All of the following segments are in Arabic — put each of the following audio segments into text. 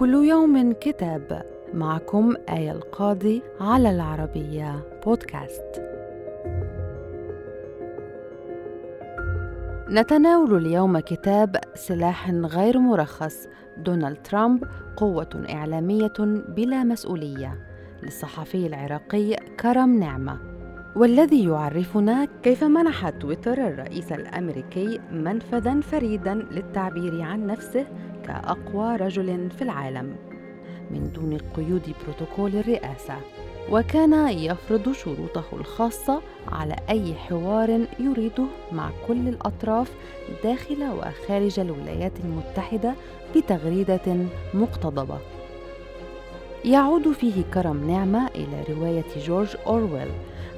كل يوم كتاب معكم آية القاضي على العربية بودكاست. نتناول اليوم كتاب سلاح غير مرخص. دونالد ترامب قوة إعلامية بلا مسؤولية. للصحفي العراقي كرم نعمة. والذي يعرفنا كيف منح تويتر الرئيس الأمريكي منفذا فريدا للتعبير عن نفسه كأقوى رجل في العالم من دون قيود بروتوكول الرئاسة. وكان يفرض شروطه الخاصة على أي حوار يريده مع كل الأطراف داخل وخارج الولايات المتحدة بتغريدة مقتضبة. يعود فيه كرم نعمة إلى رواية جورج أورويل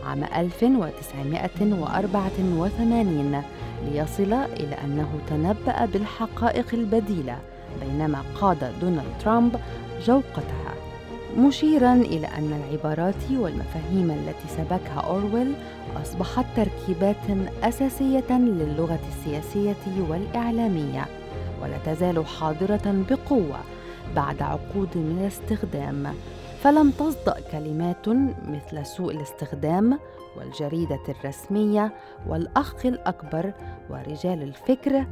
عام 1984 ليصل إلى أنه تنبأ بالحقائق البديلة بينما قاد دونالد ترامب جوقتها. مشيرا إلى أن العبارات والمفاهيم التي سبكها أورويل أصبحت تركيبات أساسية للغة السياسية والإعلامية ولا تزال حاضرة بقوة بعد عقود من الاستخدام. فلم تصدأ كلمات مثل سوء الاستخدام والجريدة الرسمية والأخ الأكبر ورجال الفكر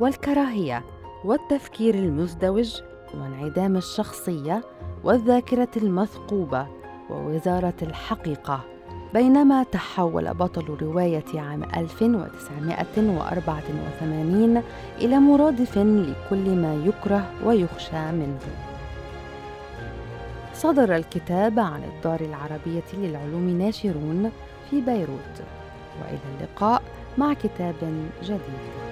والكراهية والتفكير المزدوج وانعدام الشخصية والذاكرة المثقوبة ووزارة الحقيقة. بينما تحول بطل رواية عام 1984 إلى مرادف لكل ما يكره ويخشى منه. صدر الكتاب عن الدار العربية للعلوم ناشرون في بيروت. وإلى اللقاء مع كتاب جديد.